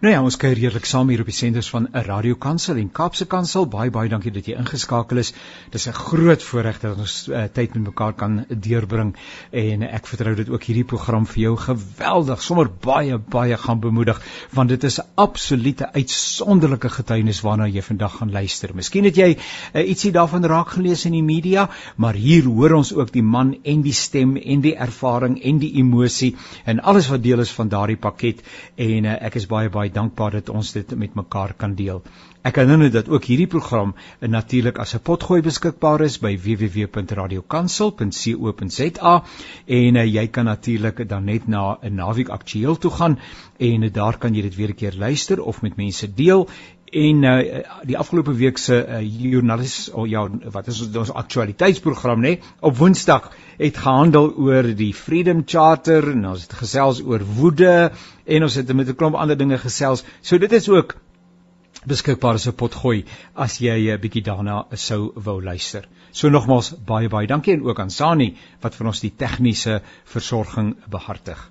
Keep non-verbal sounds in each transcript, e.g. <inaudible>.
Nou ja, ons kuier heerlik saam hier op die senders van 'n Radio Kansel en Kaapse Kansel. Baie baie dankie dat jy ingeskakel is. Dis 'n groot voorreg dat ons uh, tyd met mekaar kan deurbring en ek vertrou dit ook hierdie program vir jou geweldig, sommer baie baie gaan bemoedig want dit is 'n absolute uitsonderlike getuienis waarna jy vandag gaan luister. Miskien het jy uh, ietsie daarvan raak gelees in die media, maar hier hoor ons ook die man en die stem en die ervaring en die emosie en alles wat deel is van daardie pakket en uh, ek is baie baie baie dankbaar dat ons dit met mekaar kan deel. Ek herinner dat ook hierdie program natuurlik as 'n potgooi beskikbaar is by www.radiokansel.co.za en uh, jy kan natuurlik dan net na 'n naweek aktueel toe gaan en uh, daar kan jy dit weer 'n keer luister of met mense deel en uh, die afgelope week se uh, joernalis of oh, ja wat is ons aktualiteitsprogram nê op Woensdag het gehandel oor die Freedom Charter en ons het gesels oor woede en ons het met 'n klomp ander dinge gesels. So dit is ook beskikbaar as 'n potgooi as jy 'n bietjie daarna sou wou luister. So nogmaals baie baie dankie en ook aan Sani wat vir ons die tegniese versorging behartig.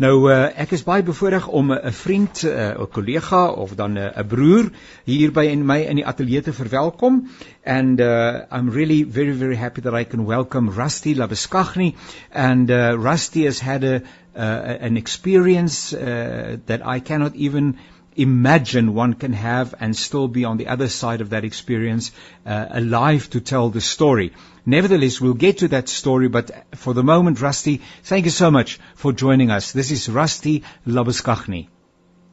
Nou uh, ek is baie bevoorreg om 'n uh, vriend, 'n uh, kollega of dan 'n uh, broer hier by in my in die ateljee te verwelkom. And uh, I'm really very very happy that I can welcome Rusty Labeskagni and uh, Rusty has had a uh, an experience uh, that I cannot even imagine one can have and still be on the other side of that experience, uh, alive to tell the story. Nevertheless, we'll get to that story, but for the moment, Rusty, thank you so much for joining us. This is Rusty Labuschagne.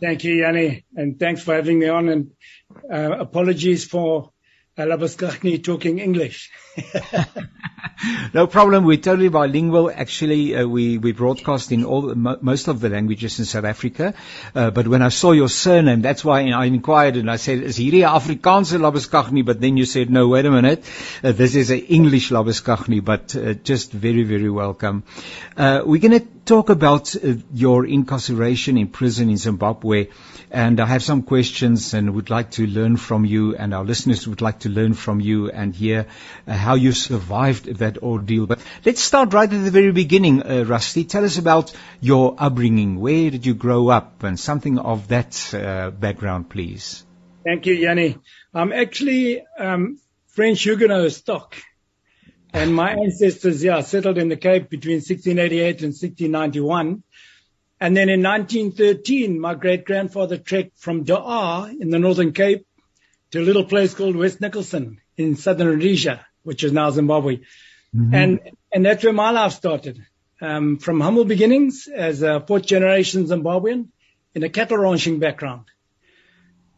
Thank you, Jannie, and thanks for having me on, and uh, apologies for Labuschagne <laughs> talking English. <laughs> no problem. We're totally bilingual. Actually, uh, we, we broadcast in all mo- most of the languages in South Africa. Uh, but when I saw your surname, that's why I inquired and I said, is hierdie Afrikaanse Labuschagne? But then you said, no, wait a minute. Uh, this is an English Labuschagne, but uh, just very, very welcome. Uh, we're going to talk about uh, your incarceration in prison in Zimbabwe. And I have some questions and would like to learn from you and our listeners would like to learn from you and hear uh, how you survived that ordeal. But let's start right at the very beginning, uh, Rusty. Tell us about your upbringing. Where did you grow up and something of that uh, background, please. Thank you, Jannie. I'm actually um, French Huguenot stock. And my ancestors, yeah, settled in the Cape between 1688 and 1691. And then in 1913, my great grandfather trekked from Daar in the Northern Cape to a little place called West Nicholson in southern Rhodesia, which is now Zimbabwe. Mm-hmm. And, and that's where my life started. Um, from humble beginnings as a fourth generation Zimbabwean in a cattle ranching background.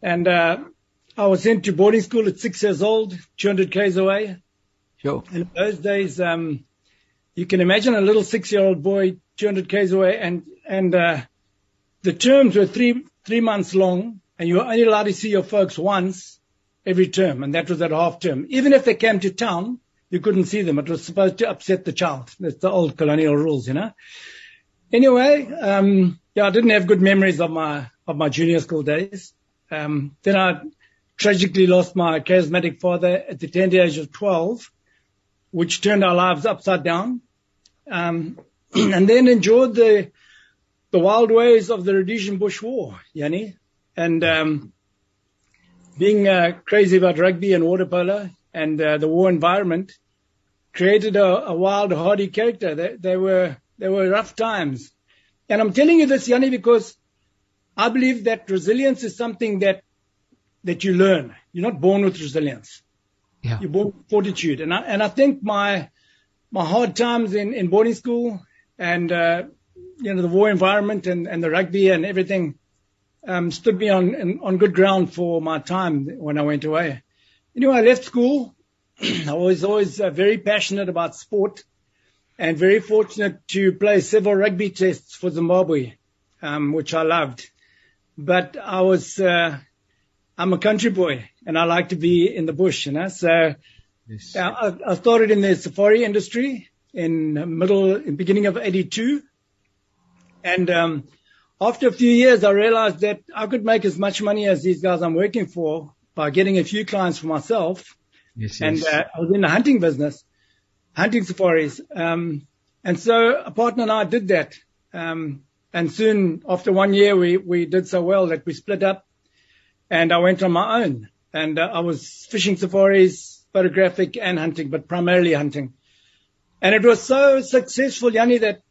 And, uh, I was sent to boarding school at six years old, 200 k's away. Sure. In those days, um, you can imagine a little six-year-old boy 200 k's away, and and uh, the terms were three three months long, and you were only allowed to see your folks once every term, and that was at half term. Even if they came to town, you couldn't see them. It was supposed to upset the child. That's the old colonial rules, you know. Anyway, um, yeah, I didn't have good memories of my of my junior school days. Um, then I tragically lost my charismatic father at the tender age of 12 which turned our lives upside down. Um, <clears throat> and then enjoyed the the wild ways of the Rhodesian Bush War, Jannie, and um, being uh, crazy about rugby and water polo and uh, the war environment created a, a wild, hardy character. They, they were they were rough times, and I'm telling you this, Jannie, because I believe that resilience is something that that you learn. You're not born with resilience. Yeah. You born fortitude. And I, and I think my, my hard times in, in boarding school and, uh, you know, the war environment and, and the rugby and everything, um, stood me on, on good ground for my time when I went away. Anyway, I left school. <clears throat> I was always uh, very passionate about sport and very fortunate to play several rugby tests for Zimbabwe, um, which I loved. But I was, uh, I'm a country boy and I like to be in the bush, you know. So yes. I, I started in the safari industry in middle, in beginning of 82. And, um, after a few years, I realized that I could make as much money as these guys I'm working for by getting a few clients for myself. Yes, yes. and Uh, I was in the hunting business, hunting safaris. Um, and so a partner and I did that. Um, and soon after one year we, we did so well that we split up and I went on my own and uh, I was fishing safaris, photographic and hunting, but primarily hunting. And it was so successful, Jannie, that,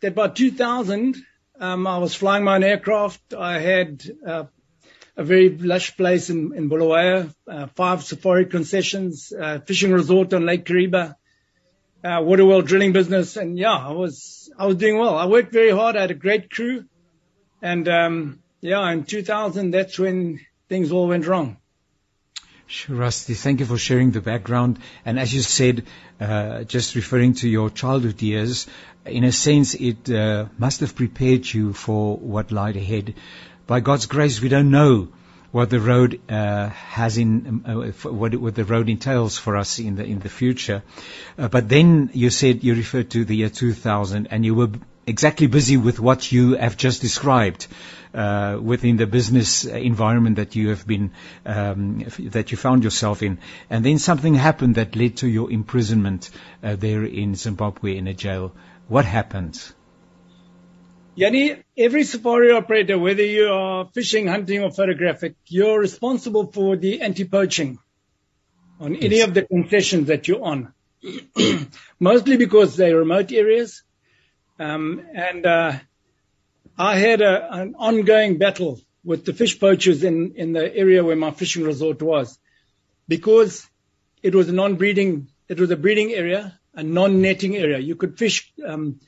that by 2000, um, I was flying my own aircraft. I had uh, a very lush place in, in Bulawayo, uh, five safari concessions, uh, fishing resort on Lake Kariba, uh, water well drilling business. And yeah, I was, I was doing well. I worked very hard. I had a great crew. And, um, yeah, in 2000, that's when things all went wrong. Sure, Rusty. Thank you for sharing the background. And as you said, uh, just referring to your childhood years, in a sense, it uh, must have prepared you for what lied ahead. By God's grace, we don't know what the road uh, has in um, uh, what, what, the road entails for us in the in the future. Uh, but then you said you referred to the year 2000, and you were exactly busy with what you have just described uh, within the business environment that you have been um, that you found yourself in, and then something happened that led to your imprisonment uh, there in Zimbabwe in a jail. What happened? Jannie, every safari operator, whether you are fishing, hunting, or photographic, you're responsible for the anti-poaching on yes. any of the concessions that you're on. <clears throat> Mostly because they're remote areas um, and uh, I had a, an ongoing battle with the fish poachers in, in the area where my fishing resort was, because it was a non-breeding, it was a breeding area, a non-netting area. You could fish um,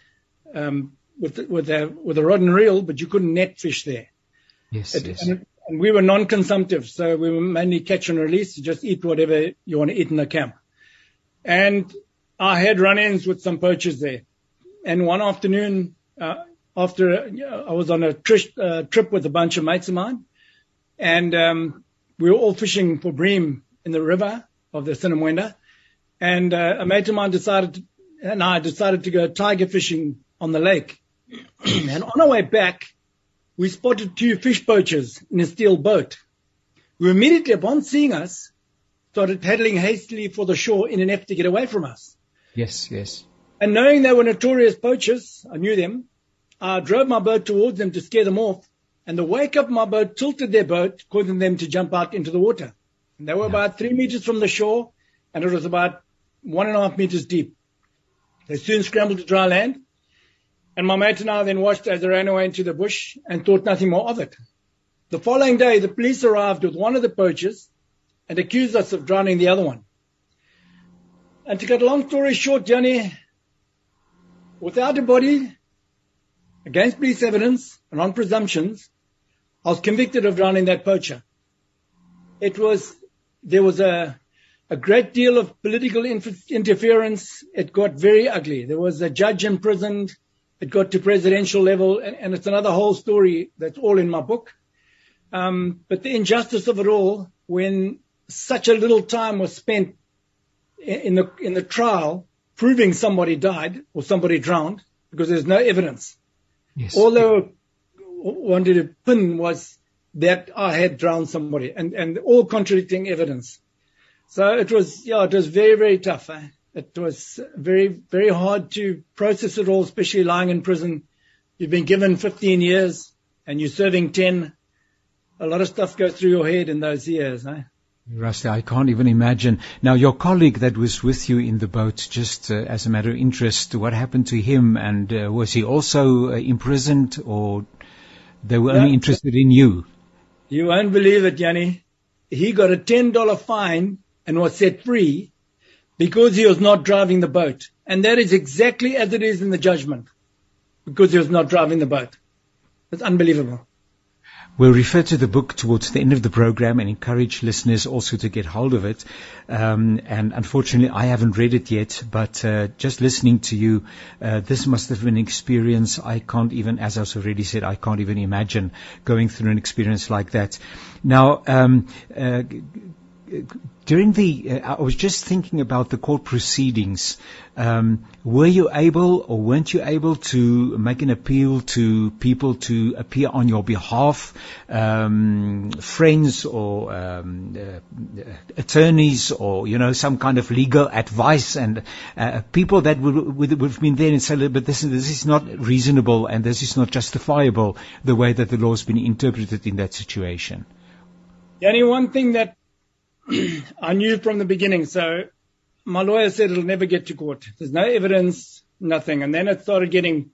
um, with with a with a rod and reel, but you couldn't net fish there. Yes, it, yes. And, and we were non-consumptive, so we were mainly catch and release. You just eat whatever you want to eat in the camp. And I had run-ins with some poachers there and one afternoon, uh, after uh, I was on a uh, trip with a bunch of mates of mine, and um, we were all fishing for bream in the river of the Sinamwenda, and uh, a mate of mine decided, to, and I decided to go tiger fishing on the lake. <clears throat> and on our way back, we spotted two fish poachers in a steel boat, who immediately upon seeing us started paddling hastily for the shore in an effort to get away from us. Yes, yes. And knowing they were notorious poachers, I knew them, I drove my boat towards them to scare them off. And the wake of my boat tilted their boat, causing them to jump out into the water. And they were yeah. about three meters from the shore, and it was about one and a half meters deep. They soon scrambled to dry land, and my mate and I then watched as they ran away into the bush and thought nothing more of it. The following day, the police arrived with one of the poachers and accused us of drowning the other one. And to cut a long story short, Johnny, without a body, against police evidence and on presumptions, I was convicted of drowning that poacher. It was, there was a, a great deal of political inf- interference. It got very ugly. There was a judge imprisoned. It got to presidential level, and, and it's another whole story that's all in my book. Um, but the injustice of it all, when such a little time was spent in, in the in the trial, proving somebody died or somebody drowned because there's no evidence. Yes. All they wanted to pin was that I had drowned somebody and, and all contradicting evidence. So it was, yeah, it was very, very tough. Eh? It was very, very hard to process it all, especially lying in prison. You've been given 15 years and you're serving 10. A lot of stuff goes through your head in those years. Eh? Rusty, I can't even imagine. Now, your colleague that was with you in the boat, just uh, as a matter of interest, what happened to him? And uh, was he also uh, imprisoned or they were only interested in you? You won't believe it, Jannie. He got a $10 fine and was set free because he was not driving the boat. And that is exactly as it is in the judgment because he was not driving the boat. It's unbelievable. We'll refer to the book towards the end of the program and encourage listeners also to get hold of it. Um, and unfortunately, I haven't read it yet, but uh, just listening to you, uh, this must have been an experience I can't even, as I've already said, I can't even imagine going through an experience like that. Now, um, uh, during the, uh, I was just thinking about the court proceedings. Um, were you able or weren't you able to make an appeal to people to appear on your behalf, um, friends or um, uh, attorneys or you know some kind of legal advice and uh, people that would, would, would have been there and said, but this, this is not reasonable and this is not justifiable the way that the law has been interpreted in that situation. The only one thing that <clears throat> I knew from the beginning. So my lawyer said it'll never get to court. There's no evidence, nothing. And then it started getting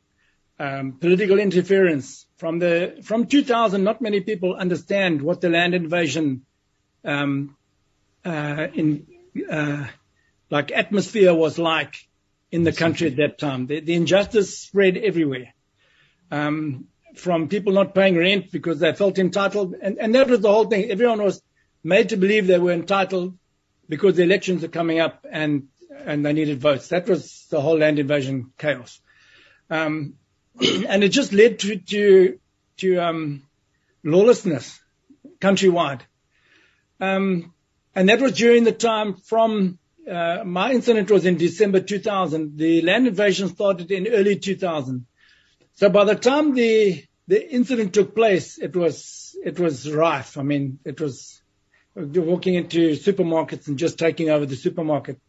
um, political interference from the from 2000. Not many people understand what the land invasion um, uh, in uh, like atmosphere was like in the country at that time. The, the injustice spread everywhere. Um, from people not paying rent because they felt entitled, and, and that was the whole thing. Everyone was made to believe they were entitled because the elections are coming up and and they needed votes. That was the whole land invasion chaos, um, <clears throat> and it just led to to, to um, lawlessness countrywide. Um, and that was during the time from uh, my incident was in December 2000. The land invasion started in early 2000. So by the time the the incident took place, it was it was rife. I mean, it was walking into supermarkets and just taking over the supermarket.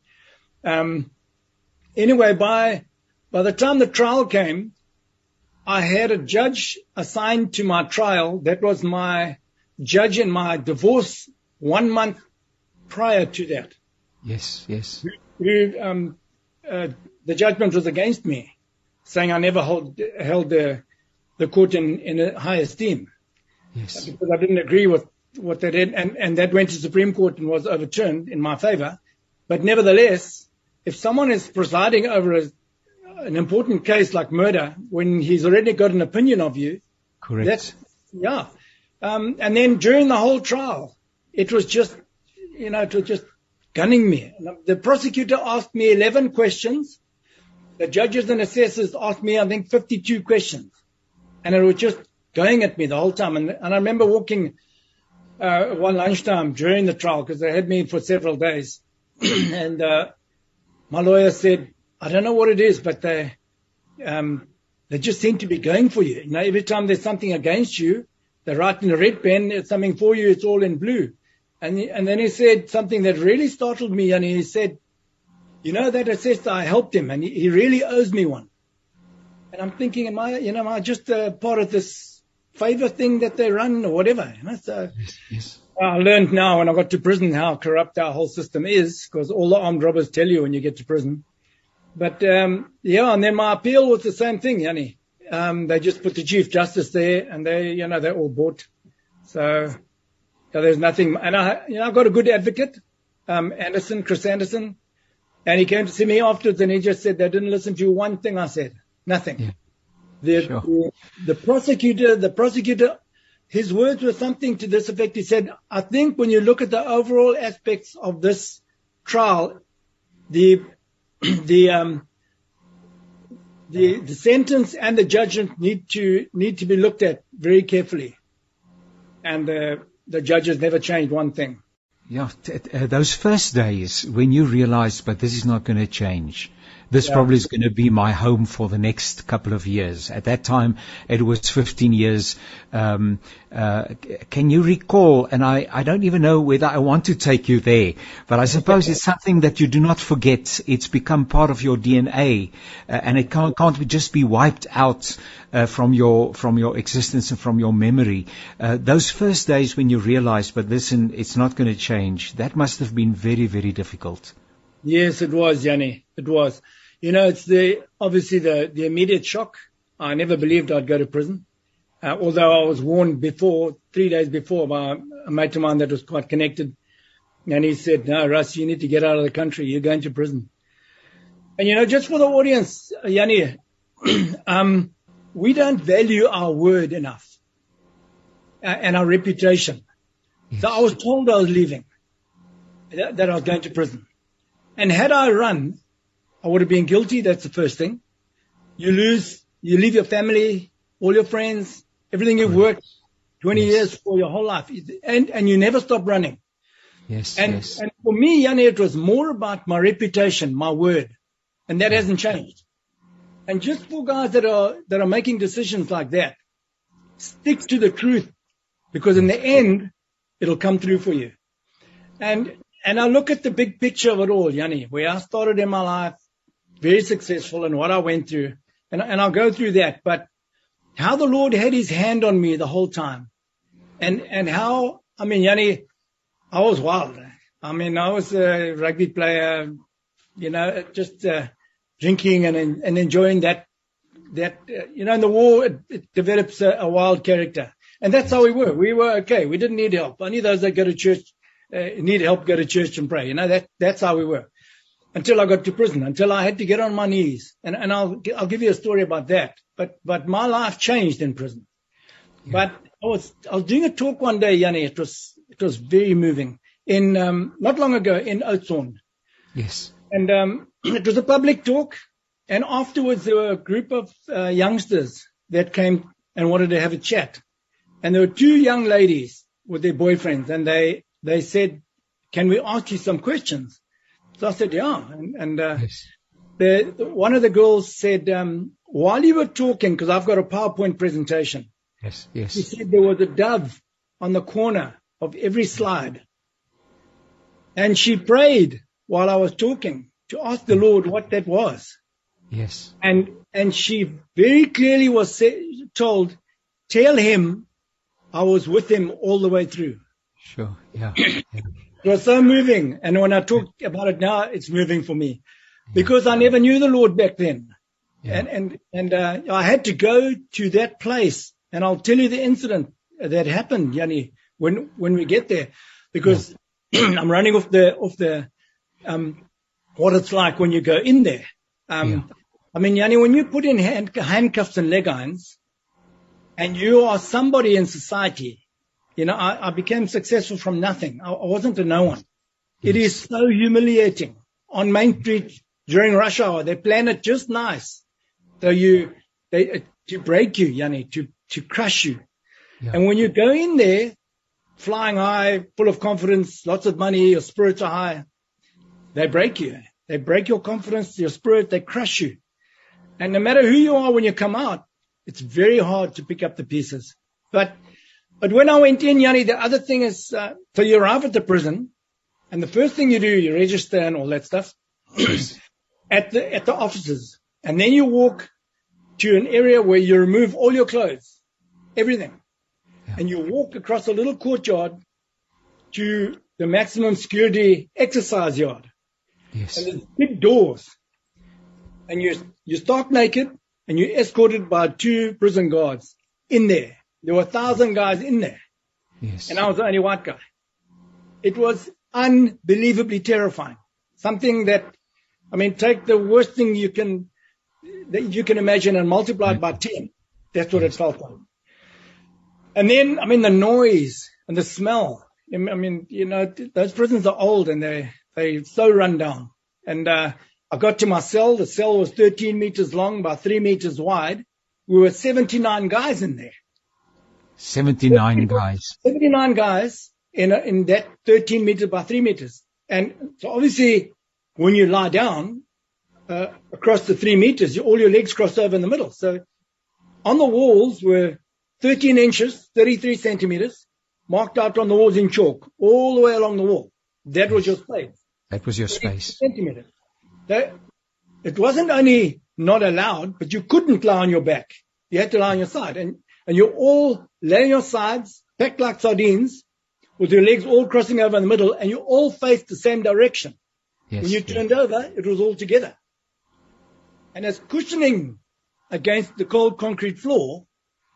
Um, anyway, by by the time the trial came, I had a judge assigned to my trial. That was my judge in my divorce one month prior to that. Yes, yes. Who, um, uh, the judgment was against me, saying I never hold, held the, the court in, in high esteem. Yes. Because I didn't agree with what they did, and, and that went to Supreme Court and was overturned in my favor. But nevertheless, if someone is presiding over a, an important case like murder, when he's already got an opinion of you, correct? That's, yeah. Um, and then during the whole trial, it was just, you know, it was just gunning me. The prosecutor asked me 11 questions. The judges and assessors asked me, I think, 52 questions. And it was just going at me the whole time. And, and I remember walking uh, one lunchtime during the trial because they had me for several days. <clears throat> and uh, my lawyer said, I don't know what it is, but they um, they just seem to be going for you. You know, every time there's something against you, they write in a red pen, it's something for you, it's all in blue. And and then he said something that really startled me, and he said, you know, that assessor, I helped him, and he, he really owes me one. And I'm thinking, am I, you know, am I just a part of this favor thing that they run or whatever. You know? So yes, yes. I learned now when I got to prison how corrupt our whole system is because all the armed robbers tell you when you get to prison. But um, yeah, and then my appeal was the same thing, Jannie. Um, they just put the chief justice there, and they, you know, they're all bought. So, so there's nothing. And I, you know, I got a good advocate, um, Anderson, Chris Anderson, and he came to see me afterwards, and he just said they didn't listen to one thing I said, nothing. Yeah. The, Sure. the, the prosecutor, the prosecutor, his words were something to this effect. He said, I think when you look at the overall aspects of this trial, the, <clears throat> the, um, the, the sentence and the judgment need to, need to be looked at very carefully. And, uh, the judges never changed one thing. Yeah, t- t- uh, those first days when you realize, but this is not going to change. This Yeah. probably is going to be my home for the next couple of years. At that time, it was 15 years. Um, uh, c- can you recall? And I, I don't even know whether I want to take you there, but I suppose it's something that you do not forget. It's become part of your DNA, uh, and it can't, can't be just be wiped out uh, from your from your existence and from your memory. Uh, those first days when you realize, but listen, it's not going to change. That must have been very, very difficult. Yes, it was, Jannie. It was. You know, it's the obviously the the immediate shock. I never believed I'd go to prison, uh, although I was warned before, three days before, by a mate of mine that was quite connected, and he said, "No, Russ, you need to get out of the country. You're going to prison." And you know, just for the audience, Jannie, <clears throat> um, we don't value our word enough uh, and our reputation. So I was told I was leaving, that, that I was going to prison. And had I run, I would have been guilty. That's the first thing. You lose, you leave your family, all your friends, everything you've worked 20 Yes. years for your whole life, and, and you never stop running. Yes, And, yes. and for me, Jannie, it was more about my reputation, my word. And that mm. hasn't changed. And just for guys that are, that are making decisions like that, stick to the truth because in the end, it'll come through for you. And, and I look at the big picture of it all, Jannie, where I started in my life, very successful and what I went through. And, and I'll go through that, but how the Lord had his hand on me the whole time and, and how, I mean, Jannie, I was wild. I mean, I was a rugby player, you know, just uh, drinking and and enjoying that. That uh, you know, in the war, it, it develops a, a wild character, and that's how we were. We were okay. We didn't need help. Only those that go to church need help go to church and pray. You know, that that's how we were. Until I got to prison, until I had to get on my knees, and and I'll I'll give you a story about that. But but my life changed in prison. But I was I was doing a talk one day, Jannie. It was it was very moving. In um, not long ago in Oudtshoorn, Yes. and um, <clears throat> it was a public talk. And afterwards, there were a group of uh, youngsters that came and wanted to have a chat. And there were two young ladies with their boyfriends, and they they said, "Can we ask you some questions?" So I said, "Yeah." And, and uh, Yes. the, one of the girls said, um, "While you were talking, because I've got a PowerPoint presentation." Yes. yes. She said there was a dove on the corner of every slide. And she prayed while I was talking to ask the Lord what that was. Yes. And, and she very clearly was sa- told, tell him I was with him all the way through. Sure. Yeah. <coughs> yeah. It was so moving. And when I talk about it now, it's moving for me because I never knew the Lord back then. Yeah. And, and, and, uh, I had to go to that place and I'll tell you the incident that happened, Jannie, when, when we get there, because <clears throat> I'm running off the, off the, um, what it's like when you go in there. Um, Yeah. I mean, Jannie, when you put in hand, handcuffs and leg irons and you are somebody in society, you know, I, I became successful from nothing. I, I wasn't a no one. It is so humiliating on Main Street during rush hour. They plan it just nice. So you, they, uh, to break you, Jannie, to, to crush you. Yeah. And when you go in there, flying high, full of confidence, lots of money, your spirits are high, they break you. They break your confidence, your spirit, they crush you. And no matter who you are when you come out, it's very hard to pick up the pieces. But, but when I went in, Jannie, the other thing is, uh, so you arrive at the prison and the first thing you do, you register and all that stuff <clears throat> at the, at the offices. And then you walk to an area where you remove all your clothes, everything. Yeah. And you walk across a little courtyard to the maximum security exercise yard. Yes. And there's big doors. And you, you start naked and you're escorted by two prison guards in there. There were a thousand guys in there Yes. and I was the only white guy. It was unbelievably terrifying. Something that, I mean, take the worst thing you can, that you can imagine and multiply it by 10. That's what it felt like. And then, I mean, the noise and the smell. I mean, you know, those prisons are old and they, they so run down. And, uh, I got to my cell. The cell was 13 meters long by three meters wide. We were 79 guys in there. 79 guys. 79 guys in a, in that 13 meters by 3 meters. And so obviously, when you lie down uh, across the 3 meters, you, all your legs cross over in the middle. So on the walls were 13 inches, 33 centimeters, marked out on the walls in chalk, all the way along the wall. That was your space. That was your space. Centimeters. That, it wasn't only not allowed, but you couldn't lie on your back. You had to lie on your side. And, and you all lay on your sides, packed like sardines, with your legs all crossing over in the middle, and you all faced the same direction. Yes. When you yes. turned over, it was all together. And as cushioning against the cold concrete floor,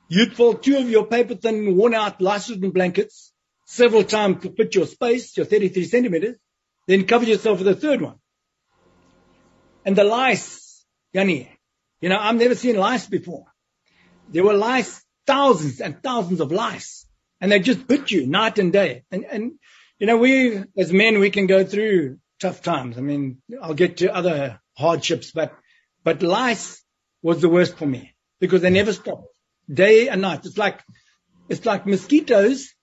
you'd fold two of your paper thin, worn out Lysoden blankets several times to fit your space, your 33 centimeters, then cover yourself with a third one. And the lice, Jannie, you know, I've never seen lice before. There were lice, thousands and thousands of lice, and they just bit you night and day. And, and, you know, we, as men, we can go through tough times. I mean, I'll get to other hardships, but, but lice was the worst for me because they never stop day and night. It's like, it's like mosquitoes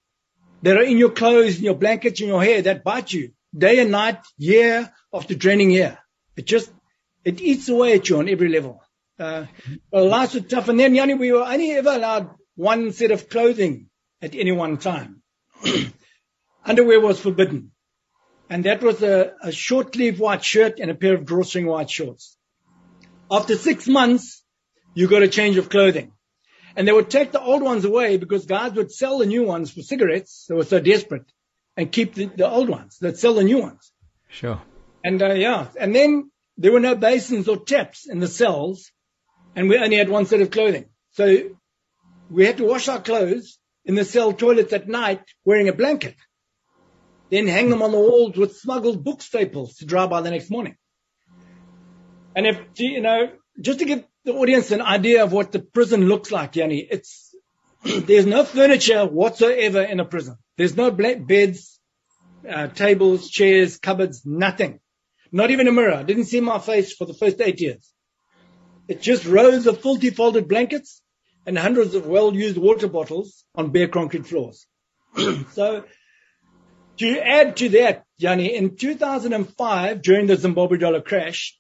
that are in your clothes, in your blankets, in your hair that bite you day and night, year after draining year. It just, it eats away at you on every level. Uh, well, life was tough. And then, Jannie, we were only ever allowed one set of clothing at any one time. <clears throat> Underwear was forbidden. And that was a, a short sleeve white shirt and a pair of drawstring white shorts. After six months, you got a change of clothing. And they would take the old ones away because guys would sell the new ones for cigarettes. They were so desperate and keep the, the old ones. They'd sell the new ones. Sure. And uh, yeah, and then there were no basins or taps in the cells, and we only had one set of clothing. So we had to wash our clothes in the cell toilets at night wearing a blanket, then hang them on the walls with smuggled book staples to dry by the next morning. And if you know, just to give the audience an idea of what the prison looks like, Jannie. It's <clears throat> there's no furniture whatsoever in a prison. There's no beds, uh, tables, chairs, cupboards, nothing. Not even a mirror. I didn't see my face for the first eight years. It's just rows of filthy folded blankets and hundreds of well-used water bottles on bare concrete floors. <clears throat> so to add to that, Jannie, in 2005, during the Zimbabwe dollar crash,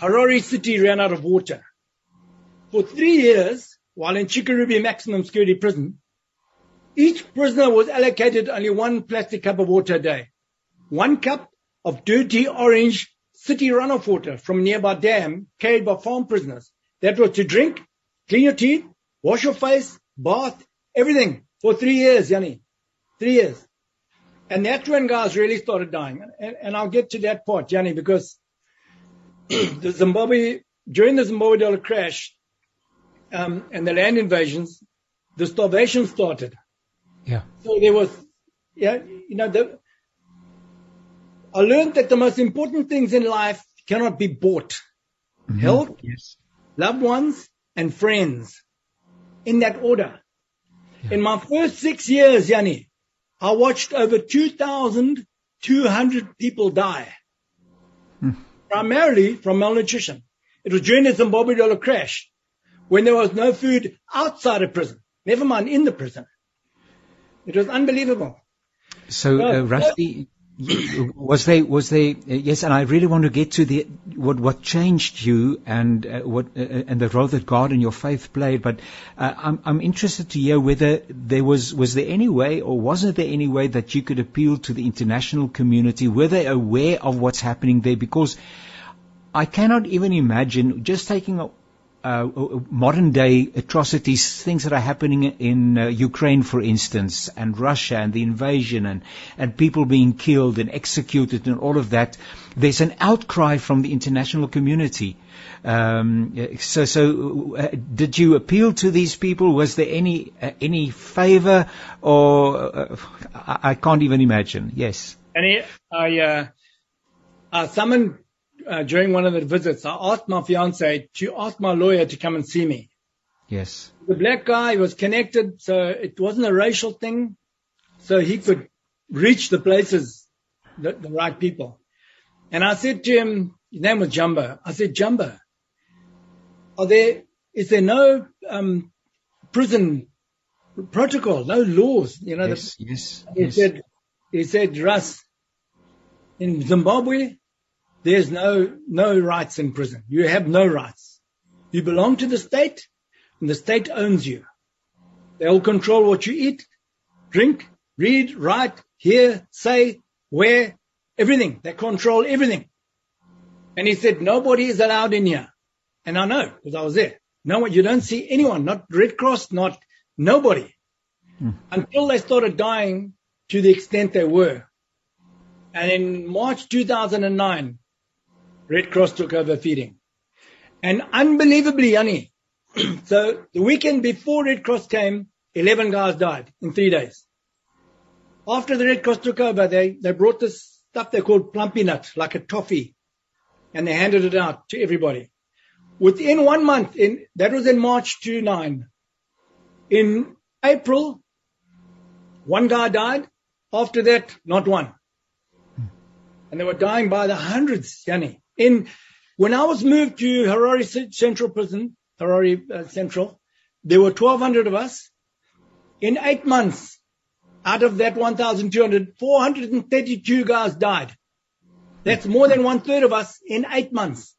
Harare City ran out of water. For three years, while in Chikurubi maximum security prison, each prisoner was allocated only one plastic cup of water a day. One cup of dirty orange city runoff water from nearby dam carried by farm prisoners. That was to drink, clean your teeth, wash your face, bath, everything for three years, Jannie. Three years. And that's when guys really started dying. And, and I'll get to that part, Jannie, because <clears throat> the Zimbabwe, during the Zimbabwe dollar crash um, and the land invasions, the starvation started. Yeah. So there was, yeah, you know, the, I learned that the most important things in life cannot be bought. Mm-hmm. Health, yes. loved ones, and friends. In that order. Yeah. In my first six years, Jannie, I watched over 2,200 people die. Hmm primarily from malnutrition. It was during the Zimbabwe dollar crash when there was no food outside of prison, never mind in the prison. It was unbelievable. So, uh, Rusty, was there, was uh, yes, and I really want to get to the, what, what changed you and uh, what, uh, uh, and the role that God and your faith played, but uh, I'm, I'm interested to hear whether there was, was there any way or wasn't there any way that you could appeal to the international community? Were they aware of what's happening there? Because I cannot even imagine just taking a, uh, modern day atrocities, things that are happening in uh, Ukraine, for instance, and Russia and the invasion and, and people being killed and executed and all of that, there's an outcry from the international community. Um, so, so uh, did you appeal to these people? Was there any uh, any favor, or uh, I, I, can't even imagine? Yes. Any, I uh, summoned uh, during one of the visits, I asked my fiance to ask my lawyer to come and see me. Yes. The black guy was connected, so it wasn't a racial thing, so he could reach the places, the, the right people. And I said to him, his name was Jumbo. I said, Jumbo, are there, is there no um, prison protocol, no laws? You know, yes, the, yes, he yes. said, he said, Russ, in Zimbabwe, there's no, no rights in prison. You have no rights. You belong to the state and the state owns you. They'll control what you eat, drink, read, write, hear, say, wear, everything. They control everything. And he said, nobody is allowed in here. And I know because I was there. No one, you don't see anyone, not Red Cross, not nobody hmm. until they started dying to the extent they were. And in March 2009, Red Cross took over feeding. And unbelievably, Jannie, <clears throat> so the weekend before Red Cross came, 11 guys died in three days. After the Red Cross took over, they, they brought this stuff they called Plumpy'Nut, like a toffee, and they handed it out to everybody. Within one month, in, that was in March 2009. In April, one guy died. After that, not one. And they were dying by the hundreds, Jannie. In when I was moved to Harare Central Prison, Harare uh, Central, there were 1,200 of us. In eight months, out of that 1,200, 432 guys died. That's more than one third of us in eight months.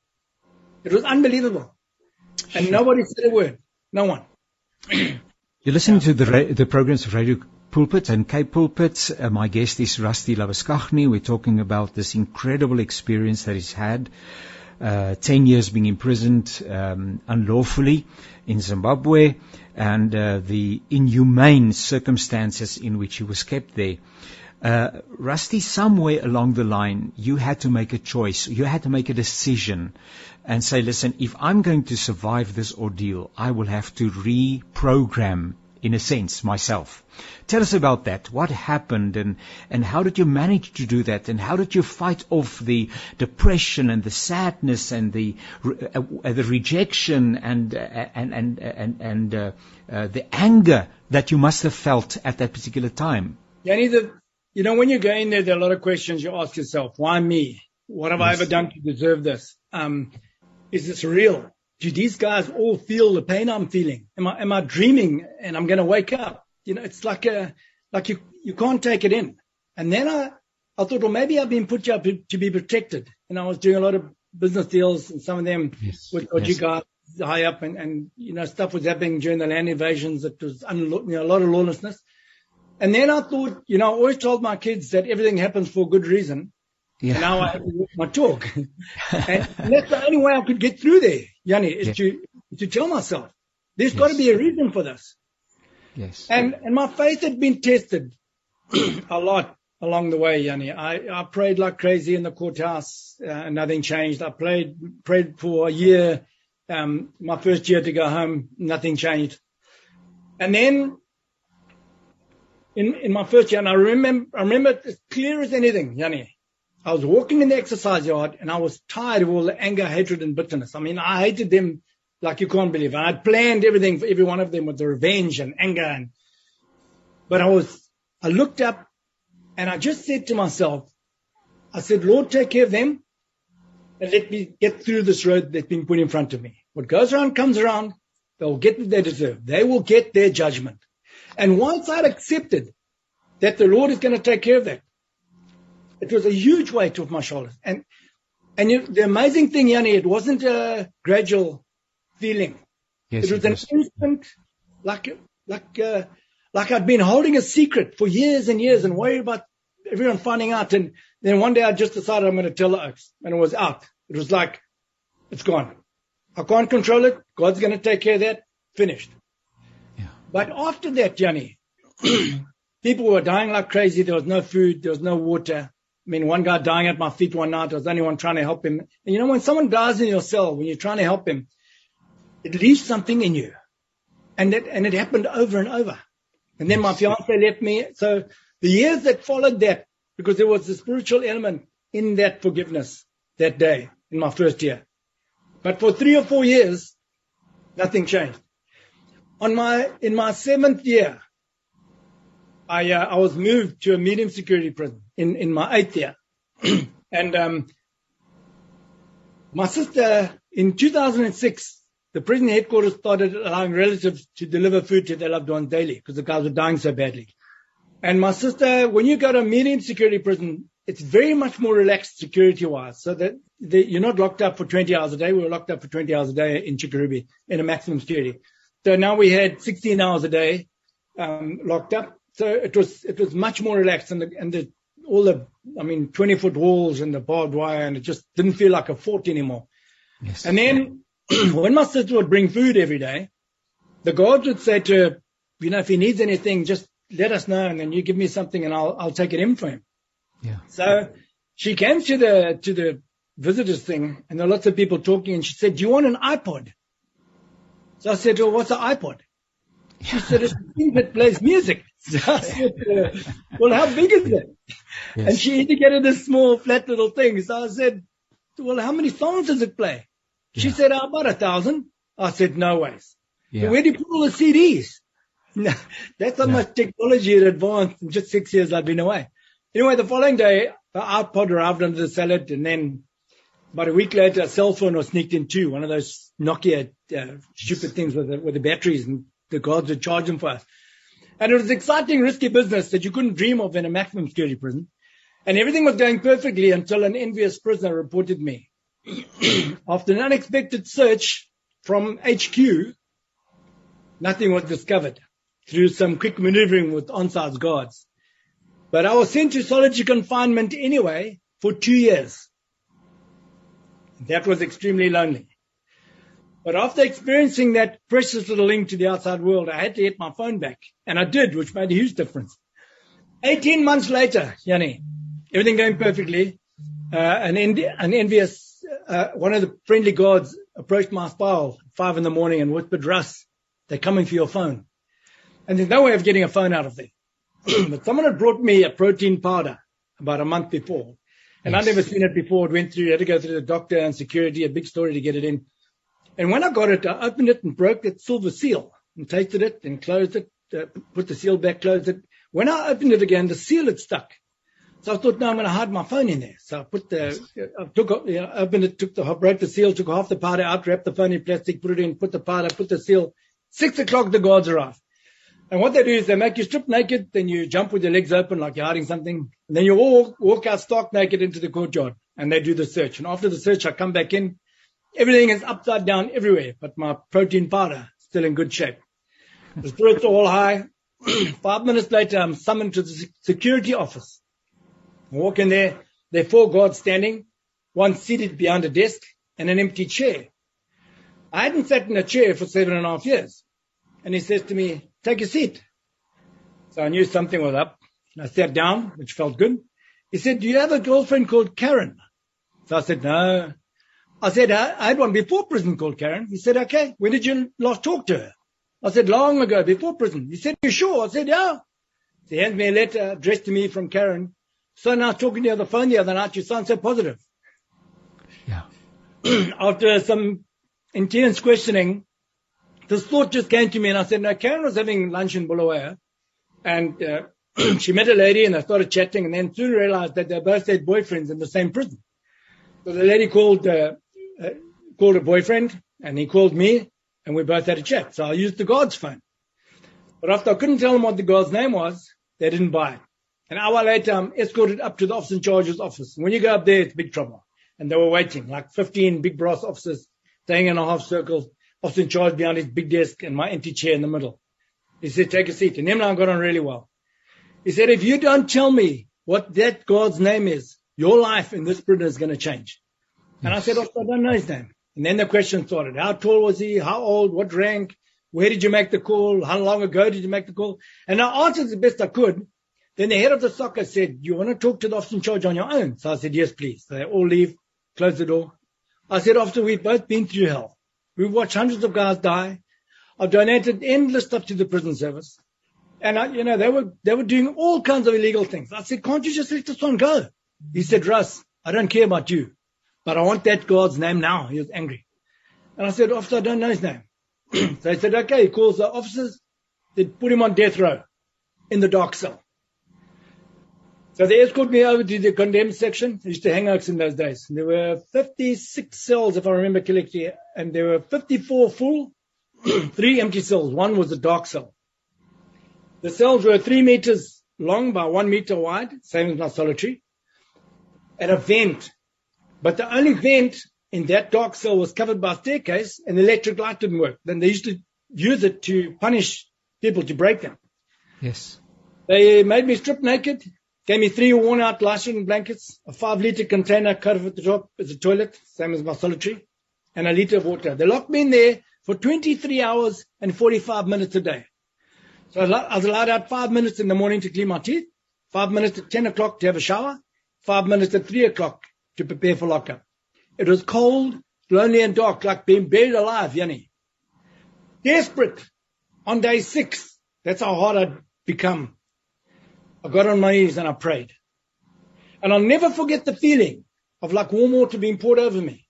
It was unbelievable. And nobody said a word. No one. You're listening to the, ra- the programs of Radio Pulpit and Cape Pulpit. Uh, my guest is Rusty Labuschagne. We're talking about this incredible experience that he's had. Uh, 10 years being imprisoned um, unlawfully in Zimbabwe and uh, the inhumane circumstances in which he was kept there. Uh, Rusty, somewhere along the line, you had to make a choice. You had to make a decision and say, listen, if I'm going to survive this ordeal, I will have to reprogram, in a sense, myself. Tell us about that. What happened and, and how did you manage to do that? And how did you fight off the depression and the sadness and the, uh, uh, the rejection and, uh, and, and, and, and uh, uh, the anger that you must have felt at that particular time? Jannie, the, you know, when you go in there, there are a lot of questions you ask yourself. Why me? What have yes. I ever done to deserve this? Um, is this real? Do these guys all feel the pain I'm feeling? Am I, am I dreaming and I'm going to wake up? You know, it's like a, like you, you can't take it in. And then I, I thought, well, maybe I've been put here to be protected. And I was doing a lot of business deals and some of them yes. with what yes. you guys high up and, and, you know, stuff was happening during the land invasions. It was un, you know, a lot of lawlessness. And then I thought, you know, I always told my kids that everything happens for a good reason. Yeah. And now I have to walk my talk. and, <laughs> and, that's the only way I could get through there, Jannie, is to, to tell myself, there's yes. got to be a reason for this. Yes. And, and my faith had been tested <clears throat> a lot along the way, Jannie. I, I prayed like crazy in the courthouse, uh, and nothing changed. I prayed, prayed for a year, um, my first year to go home, nothing changed. And then in, in my first year, and I remember, I remember as clear as anything, Jannie. I was walking in the exercise yard and I was tired of all the anger, hatred, and bitterness. I mean, I hated them like you can't believe. And I'd planned everything for every one of them with the revenge and anger. And, but I was, I looked up and I just said to myself, I said, Lord, take care of them and let me get through this road that's been put in front of me. What goes around comes around. They'll get what they deserve. They will get their judgment. And once I'd accepted that the Lord is going to take care of that, it was a huge weight off my shoulders. And and you, the amazing thing, Jannie, it wasn't a gradual feeling. Yes, it was it an was. instant, like like uh, like I'd been holding a secret for years and years and worried about everyone finding out. And then one day I just decided I'm going to tell the oaks, and it was out. It was like it's gone. I can't control it. God's going to take care of that. Finished. But after that, Johnny, <clears throat> people were dying like crazy. There was no food. There was no water. I mean, one guy dying at my feet one night. I was the only one trying to help him. And you know, when someone dies in your cell, when you're trying to help him, it leaves something in you. And it, and it happened over and over. And then my fiance left me. So the years that followed that, because there was a spiritual element in that forgiveness that day in my first year. But for three or four years, nothing changed on my in my seventh year, I uh, I was moved to a medium security prison in in my eighth year, <clears throat> and um, my sister in 2006, the prison headquarters started allowing relatives to deliver food to their loved ones daily because the guys were dying so badly. And my sister, when you go to a medium security prison, it's very much more relaxed security wise. So that you're not locked up for 20 hours a day. We were locked up for 20 hours a day in Chikurubi in a maximum security. So now we had 16 hours a day um, locked up. So it was it was much more relaxed, and the, and the all the I mean 20 foot walls and the barbed wire, and it just didn't feel like a fort anymore. Yes. And then <clears throat> when my sister would bring food every day, the guards would say to her, you know, if he needs anything, just let us know, and then you give me something, and I'll I'll take it in for him. Yeah. So she came to the to the visitors thing, and there were lots of people talking, and she said, "Do you want an iPod?" So I said to her, what's an iPod? She said, it's a thing that plays music. <laughs> I said well, how big is it? Yes. And she indicated this small, flat little thing. So I said, well, how many songs does it play? She yeah. said, oh, about a thousand. I said, no ways. Yeah. So where do you put all the CDs? <laughs> That's how much technology had advanced in just six years I've been away. Anyway, the following day, the iPod arrived under the salad and then about a week later, a cell phone was sneaked in too, one of those Nokia uh, stupid things with the, with the batteries, and the guards would charge them for us. And it was exciting, risky business that you couldn't dream of in a maximum security prison. And everything was going perfectly until an envious prisoner reported me. <clears throat> After an unexpected search from HQ, nothing was discovered through some quick maneuvering with on-site guards. But I was sent to solitary confinement anyway for two years. That was extremely lonely. But after experiencing that precious little link to the outside world, I had to get my phone back. And I did, which made a huge difference. 18 months later, Jannie, everything going perfectly. Uh, an, an envious, uh, one of the friendly guards approached my spile at five in the morning and whispered, Russ, they're coming for your phone. And there's no way of getting a phone out of there. <clears throat> but someone had brought me a protein powder about a month before. And yes. I'd never seen it before. It went through, I had to go through the doctor and security, a big story to get it in. And when I got it, I opened it and broke its silver seal and tasted it and closed it, uh, put the seal back, closed it. When I opened it again, the seal had stuck. So I thought, no, I'm going to hide my phone in there. So I put the, I took, you know, opened it, took the, broke the seal, took half the powder out, wrapped the phone in plastic, put it in, put the powder, put the seal. Six o'clock, the guards arrived. And what they do is they make you strip naked, then you jump with your legs open like you're hiding something. And then you all walk out stark naked into the courtyard and they do the search. And after the search, I come back in. Everything is upside down everywhere, but my protein powder is still in good shape. The spirits are all high. <clears throat> Five minutes later, I'm summoned to the security office. I walk in there. There are four guards standing, one seated behind a desk and an empty chair. I hadn't sat in a chair for seven and a half years. And he says to me, take a seat. So I knew something was up. I sat down, which felt good. He said, do you have a girlfriend called Karen? So I said, no. I said, I had one before prison called Karen. He said, okay. When did you last talk to her? I said, long ago, before prison. He said, you sure? I said, yeah. He hands me a letter addressed to me from Karen. So now talking to you on the phone the other night, you sound so positive. Yeah. <clears throat> After some intense questioning, this thought just came to me and I said, no, Karen was having lunch in Bulawayo and uh, <clears throat> she met a lady and they started chatting and then soon realized that they both had boyfriends in the same prison. So the lady called, uh, uh, called a boyfriend and he called me and we both had a chat. So I used the guard's phone. But after I couldn't tell them what the guard's name was, they didn't buy it. An hour later, I'm escorted up to the officer in charge's office. When you go up there, it's big trouble. And they were waiting, like 15 big brass officers staying in a half circle officer in charge behind his big desk and my empty chair in the middle. He said, take a seat. And him and I got on really well. He said, if you don't tell me what that God's name is, your life in this prison is going to change. And I said, oh, I don't know his name. And then the question started. How tall was he? How old? What rank? Where did you make the call? How long ago did you make the call? And I answered the best I could. Then the head of the SOCA said, you want to talk to the officer in charge on your own? So I said, yes, please. So they all leave, close the door. I said, after we've both been through hell, We've watched hundreds of guys die. I've donated endless stuff to the prison service. And I, you know, they were, they were doing all kinds of illegal things. I said, can't you just let this one go? He said, Russ, I don't care about you, but I want that God's name now. He was angry. And I said, officer, I don't know his name. <clears throat> so he said, okay. He calls the officers. They put him on death row in the dark cell. So they escorted me over to the condemned section. I used to hang out in those days. There were 56 cells, if I remember correctly, and there were 54 full, <clears throat> three empty cells. One was a dark cell. The cells were three meters long by one meter wide, same as my solitary, and a vent. But the only vent in that dark cell was covered by a staircase, and the electric light didn't work. Then they used to use it to punish people to break them. Yes. They uh, made me strip naked, Gave me three worn out lashing blankets, a five liter container cut at the top as a toilet, same as my solitary, and a liter of water. They locked me in there for 23 hours and 45 minutes a day. So I was allowed out five minutes in the morning to clean my teeth, five minutes at 10 o'clock to have a shower, five minutes at three o'clock to prepare for lockup. It was cold, lonely and dark, like being buried alive, Jannie. Desperate. On day six, that's how hard I'd become. I got on my knees and I prayed. And I'll never forget the feeling of like warm water being poured over me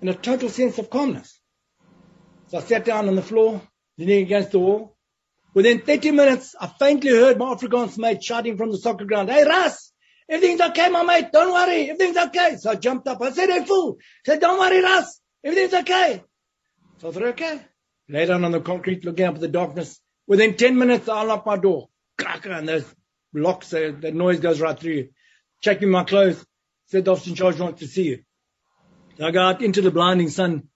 and a total sense of calmness. So I sat down on the floor, leaning against the wall. Within 30 minutes, I faintly heard my Afrikaans mate shouting from the soccer ground, Hey, Russ, everything's okay, my mate. Don't worry. Everything's okay. So I jumped up. I said, Hey, fool. I said, don't worry, Russ. Everything's okay. So I thought, okay. Lay down on the concrete, looking up at the darkness. Within 10 minutes, I unlock my door. And those locks, the, the noise goes right through you. Checking my clothes. Said the officer in charge wants to see you. So I go out into the blinding sun,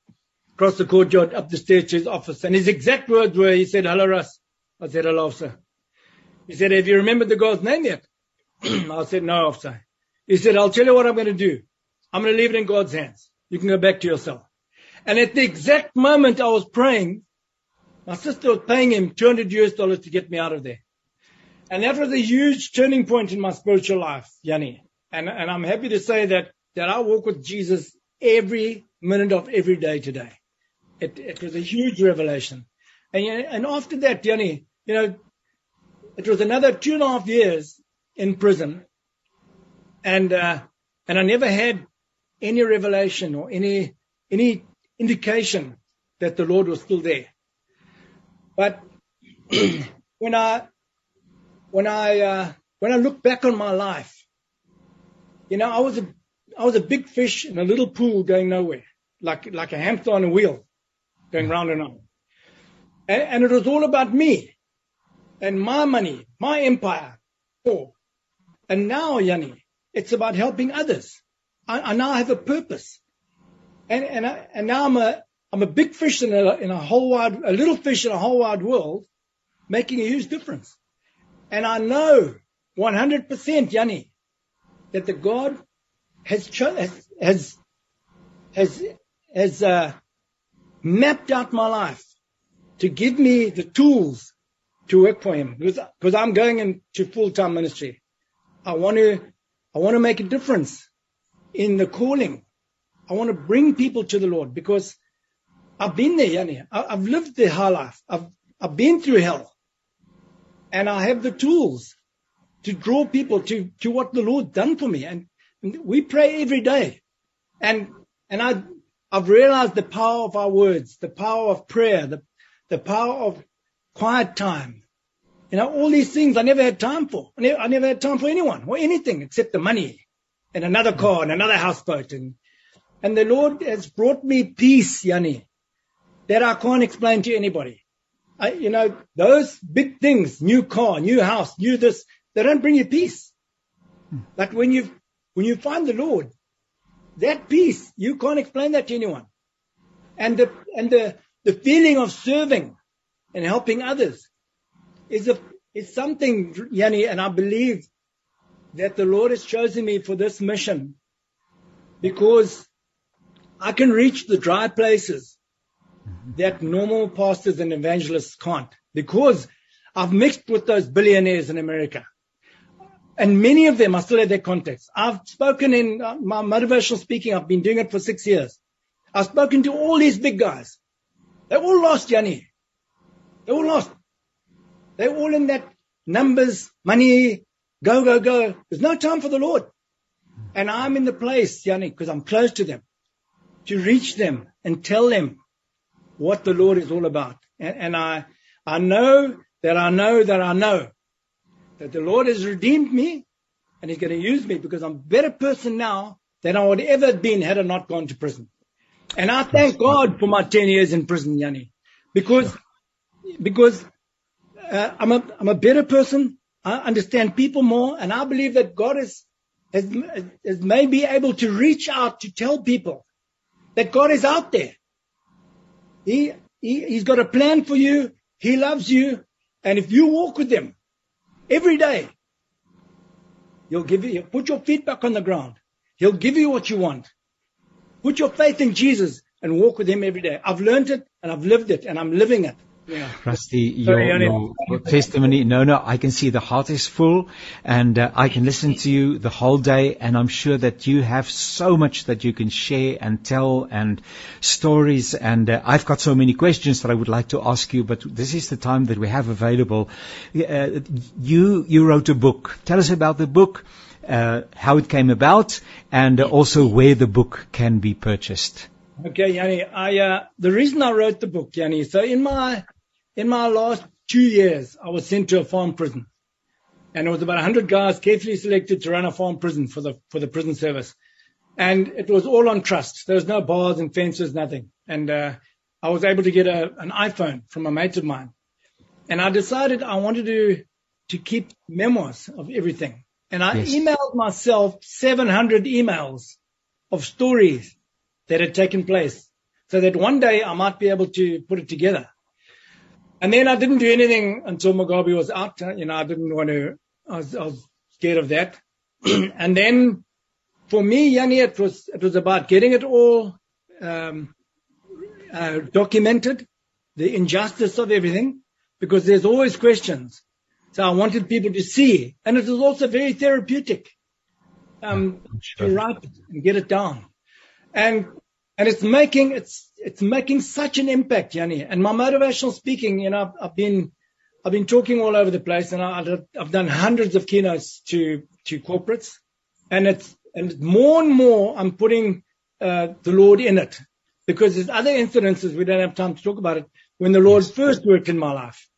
across the courtyard, up the stairs to his office. And his exact words were, he said, hello, Russ. I said, hello, officer. He said, have you remembered the guy's name yet? <clears throat> I said, no, officer. He said, I'll tell you what I'm going to do. I'm going to leave it in God's hands. You can go back to your cell. And at the exact moment I was praying, my sister was paying him 200 US dollars to get me out of there. And that was a huge turning point in my spiritual life, Jannie. And, and I'm happy to say that, that I walk with Jesus every minute of every day today. It, it was a huge revelation. And, and after that, Jannie, you know, it was another two and a half years in prison. And, uh, and I never had any revelation or any, any indication that the Lord was still there. But <clears throat> when I, when I, uh, when I look back on my life, you know, I was a, I was a big fish in a little pool going nowhere, like, like a hamster on a wheel, going round and round. And, and it was all about me and my money, my empire. Oh. And now, Jannie, it's about helping others. I, I now have a purpose. And, and, I, and now I'm a, I'm a big fish in a, in a whole wide, a little fish in a whole wide world, making a huge difference. And I know 100%, Jannie, that the God has, cho- has, has, has, has uh, mapped out my life to give me the tools to work for him because I'm going into full-time ministry. I want to, I want to make a difference in the calling. I want to bring people to the Lord because I've been there, Jannie. I've lived the high life. I've, I've been through hell and I have the tools to draw people to, to what the Lord done for me. And, and we pray every day. And, and I, I've realized the power of our words, the power of prayer, the, the power of quiet time. You know, all these things I never had time for. I never, I never had time for anyone or anything except the money and another mm. car and another houseboat. And, and the Lord has brought me peace, Jannie, that I can't explain to anybody. I, you know, those big things, new car, new house, new this, they don't bring you peace. Mm. But when you, when you find the Lord, that peace, you can't explain that to anyone. And the, and the, the feeling of serving and helping others is a, is something, Jannie, and I believe that the Lord has chosen me for this mission because I can reach the dry places that normal pastors and evangelists can't because I've mixed with those billionaires in America. And many of them, I still have their contacts. I've spoken in uh, my motivational speaking. I've been doing it for six years. I've spoken to all these big guys. They're all lost, Jannie. They're all lost. They're all in that numbers, money, go, go, go. There's no time for the Lord. And I'm in the place, Jannie, because I'm close to them, to reach them and tell them what the Lord is all about. And, and I, I know that I know that I know that the Lord has redeemed me and He's going to use me because I'm a better person now than I would ever have been had I not gone to prison. And I thank God for my 10 years in prison, Jannie, because, because uh, I'm a, I'm a better person. I understand people more and I believe that God is, has, has made me able to reach out to tell people that God is out there. He, he, he's got a plan for you. He loves you. And if you walk with him every day, he'll give you, put your feet back on the ground. He'll give you what you want. Put your faith in Jesus and walk with him every day. I've learned it and I've lived it and I'm living it. Yeah. Rusty, your, your, testimony, no, no, I can see the heart is full and uh, I can listen to you the whole day and I'm sure that you have so much that you can share and tell and stories and uh, I've got so many questions that I would like to ask you, but this is the time that we have available. Uh, you, you wrote a book. Tell us about the book. Uh, how it came about, and also where the book can be purchased. Okay, Jannie. I uh, the reason I wrote the book, Jannie. So in my in my last two years, I was sent to a farm prison. And it was about 100 guys carefully selected to run a farm prison for the, for the prison service. And it was all on trust. There was no bars and fences, nothing. And, uh, I was able to get a, an iPhone from a mate of mine. and I decided I wanted to to keep memoirs of everything. And I Yes. emailed myself 700 emails of stories that had taken place so that one day I might be able to put it together. And then I didn't do anything until Mugabe was out. You know, I didn't want to, I was, I was scared of that. <clears throat> and then for me, Jannie, it was, it was about getting it all, um, uh, documented, the injustice of everything, because there's always questions. So I wanted people to see, and it was also very therapeutic um, sure. to write it and get it down, and and it's making it's it's making such an impact, Jannie. And my motivational speaking, you know, I've, I've been I've been talking all over the place, and I, I've done hundreds of keynotes to to corporates, and it's and more and more I'm putting uh, the Lord in it because there's other incidences we don't have time to talk about it when the Lord first worked in my life.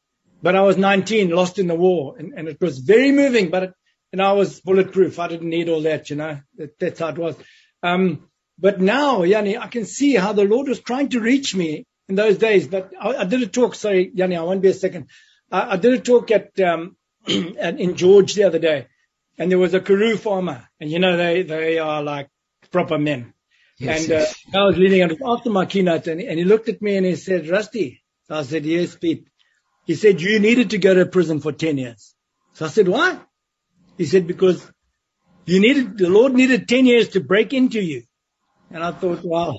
But I was 19, lost in the war, and, and it was very moving. But it, and I was bulletproof. I didn't need all that, you know. That, that's how it was. Um, but now, Jannie, I can see how the Lord was trying to reach me in those days. But I, I did a talk. Sorry, Jannie, I won't be a second. I, I did a talk at, um, <clears throat> at in George the other day, and there was a Karoo farmer, and you know they they are like proper men. Yes, and yes. Uh, I was leading it after my keynote, and, and he looked at me and he said, "Rusty." So I said, "Yes, Pete." He said, "You needed to go to prison for ten years." So I said, "Why?" He said, "Because you needed the Lord needed ten years to break into you." And I thought, wow,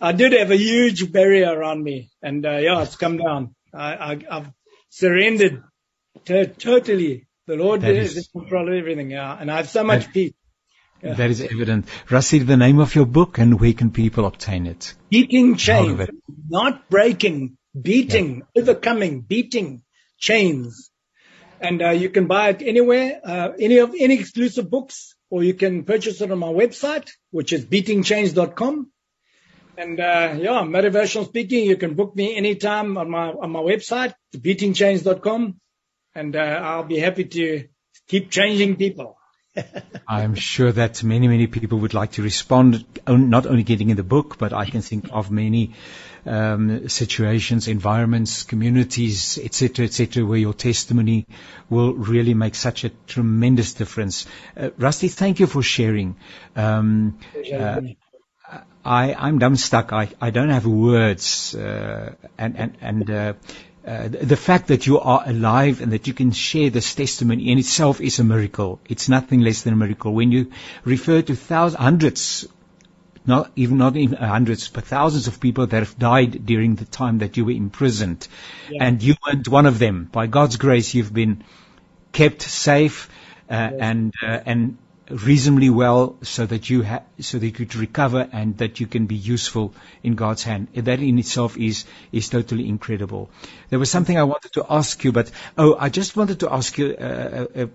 I did have a huge barrier around me, and uh, yeah, it's come down. I, I, I've surrendered to, totally. The Lord That is is- in control of everything, yeah, and I have so much That- peace. Yeah. That is evident. Rusty, the name of your book and where can people obtain it? Beating chains, it. not breaking, beating, overcoming, beating chains. And uh, you can buy it anywhere, uh, any of any exclusive books, or you can purchase it on my website, which is beatingchains.com. And uh, yeah, motivational speaking, you can book me anytime on my on my website, beatingchains.com, and uh, I'll be happy to keep changing people. <laughs> I'm sure that many, many people would like to respond, not only getting in the book, but I can think of many um, situations, environments, communities, etc., etc., where your testimony will really make such a tremendous difference. Uh, Rusty, thank you for sharing. Um, uh, I, I'm dumbstuck. I, I don't have words, uh, and and and uh, the the fact that you are alive and that you can share this testimony in itself is a miracle. It's nothing less than a miracle. When you refer to thousands, hundreds, not even not even hundreds, but thousands of people that have died during the time that you were imprisoned, Yeah. and you weren't one of them. By God's grace, you've been kept safe uh, and uh, and reasonably well, so that you ha- so that you could recover and that you can be useful in God's hand. That in itself is is totally incredible. There was something I wanted to ask you, but oh, I just wanted to ask you uh, uh,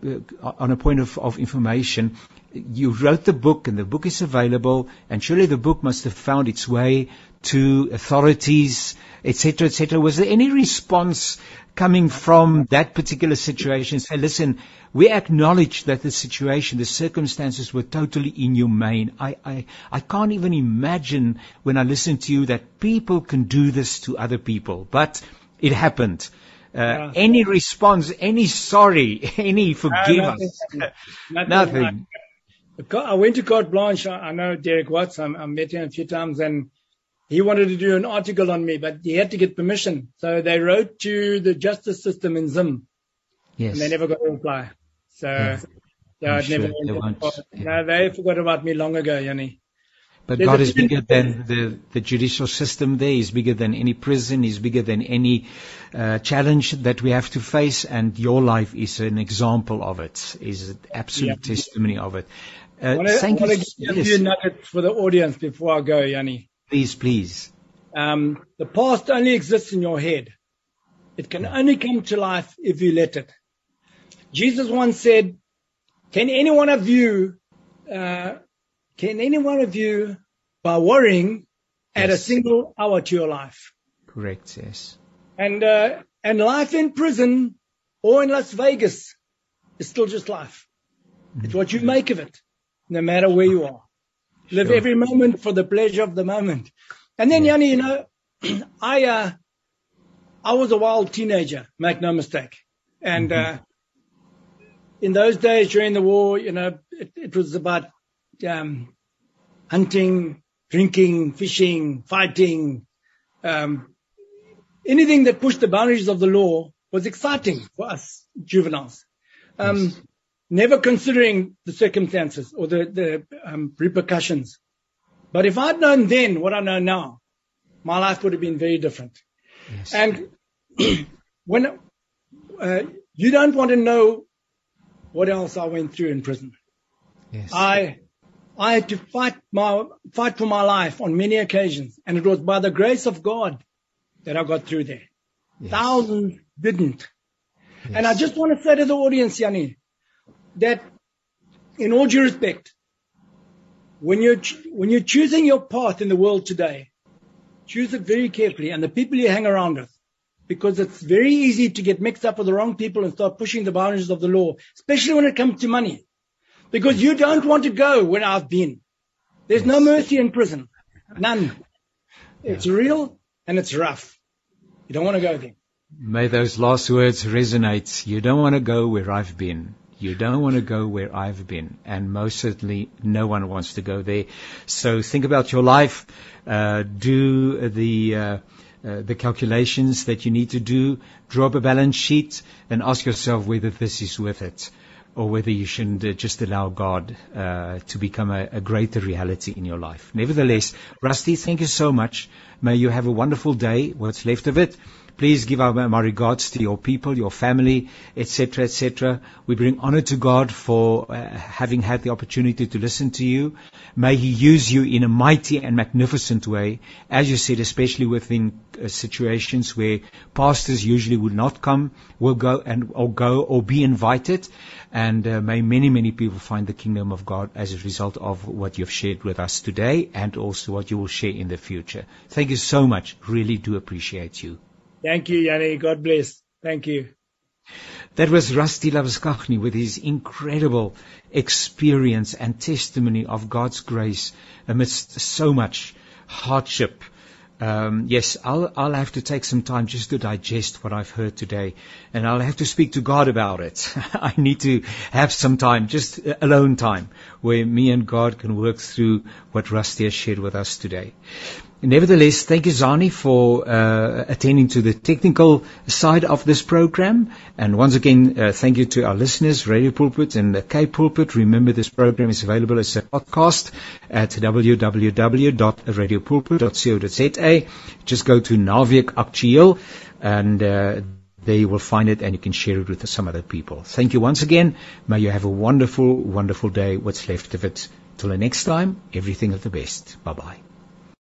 uh, on a point of, of information. You wrote the book, and the book is available, and surely the book must have found its way to authorities, etc., etc. Was there any response coming from that particular situation? Say, listen, we acknowledge that the situation, the circumstances were totally inhumane. I, I, I can't even imagine when I listen to you that people can do this to other people, but it happened. Uh, Yeah. Any response, any sorry, <laughs> any forgive Uh, us? <laughs> nothing. Nothing. I went to Carte Blanche. I I know Derek Watts. I, I met him a few times, and he wanted to do an article on me, but he had to get permission. So they wrote to the justice system in Zim, Yes. and they never got a reply. So, Yeah. so I'm sure never they yeah. No, they forgot about me long ago, Jannie. But There's God is bigger than the, the judicial system there. He's bigger than any prison. He's bigger than any uh, challenge that we have to face. And your life is an example of it, is an absolute Yeah. testimony of it. I Uh, want to thank you. give you a Yes, for the audience before I go, Jannie. Please, please. Um, the past only exists in your head. It can only come to life if you let it. Jesus once said, "Can any one of you, uh, can any one of you, by worrying, add a single hour to your life?" Correct, yes. And uh, and life in prison or in Las Vegas is still just life. It's what you make of it, no matter where you are. Live Sure. every moment for the pleasure of the moment. And then. Jannie, you know, <clears throat> I uh, I was a wild teenager, make no mistake. And, mm-hmm. uh, in those days during the war, you know, it, it was about, um, hunting, drinking, fishing, fighting, um, anything that pushed the boundaries of the law was exciting for us juveniles. Um, yes. Never considering the circumstances or the, the um, repercussions. But if I'd known then what I know now, my life would have been very different. Yes. And <clears throat> when uh, you don't want to know what else I went through in prison. Yes. I I had to fight my fight for my life on many occasions, and it was by the grace of God that I got through there. Yes. Thousands didn't. Yes. And I just want to say to the audience, Jannie, that in all due respect, when you're when you're choosing your path in the world today, choose it very carefully, and the people you hang around with, because it's very easy to get mixed up with the wrong people and start pushing the boundaries of the law, especially when it comes to money. Because you don't want to go where I've been. There's no mercy in prison. None. It's real and it's rough. You don't want to go there. May those last words resonate. You don't want to go where I've been. You don't want to go where I've been. And most certainly no one wants to go there. So think about your life. Uh, do the, uh, uh, the calculations that you need to do. Draw up a balance sheet and ask yourself whether this is worth it or whether you shouldn't uh, just allow God uh, to become a, a, greater reality in your life. Nevertheless, Rusty, thank you so much. May you have a wonderful day, what's left of it. Please give our, my regards to your people, your family, etc., etc. We bring honor to God for uh, having had the opportunity to listen to you. May He use you in a mighty and magnificent way, as you said, especially within uh, situations where pastors usually would not come, will go and or go or be invited. And uh, may many, many people find the kingdom of God as a result of what you've shared with us today and also what you will share in the future. Thank you so much. Really do appreciate you. Thank you, Jannie. God bless. Thank you. That was Rusty Labuschagne with his incredible experience and testimony of God's grace amidst so much hardship. Um, yes, I'll, I'll have to take some time just to digest what I've heard today, and I'll have to speak to God about it. <laughs> I need to have some time, just alone time, where me and God can work through what Rusty has shared with us today. Nevertheless, thank you, Zani, for uh, attending to the technical side of this program. And once again, uh, thank you to our listeners, Radio Pulpit and the K Pulpit. Remember, this program is available as a podcast at www.radiopulpit.co.za. Just go to Navik Aktueel and uh, there you will find it and you can share it with some other people. Thank you once again. May you have a wonderful, wonderful day, what's left of it. Till the next time, everything of the best. Bye bye.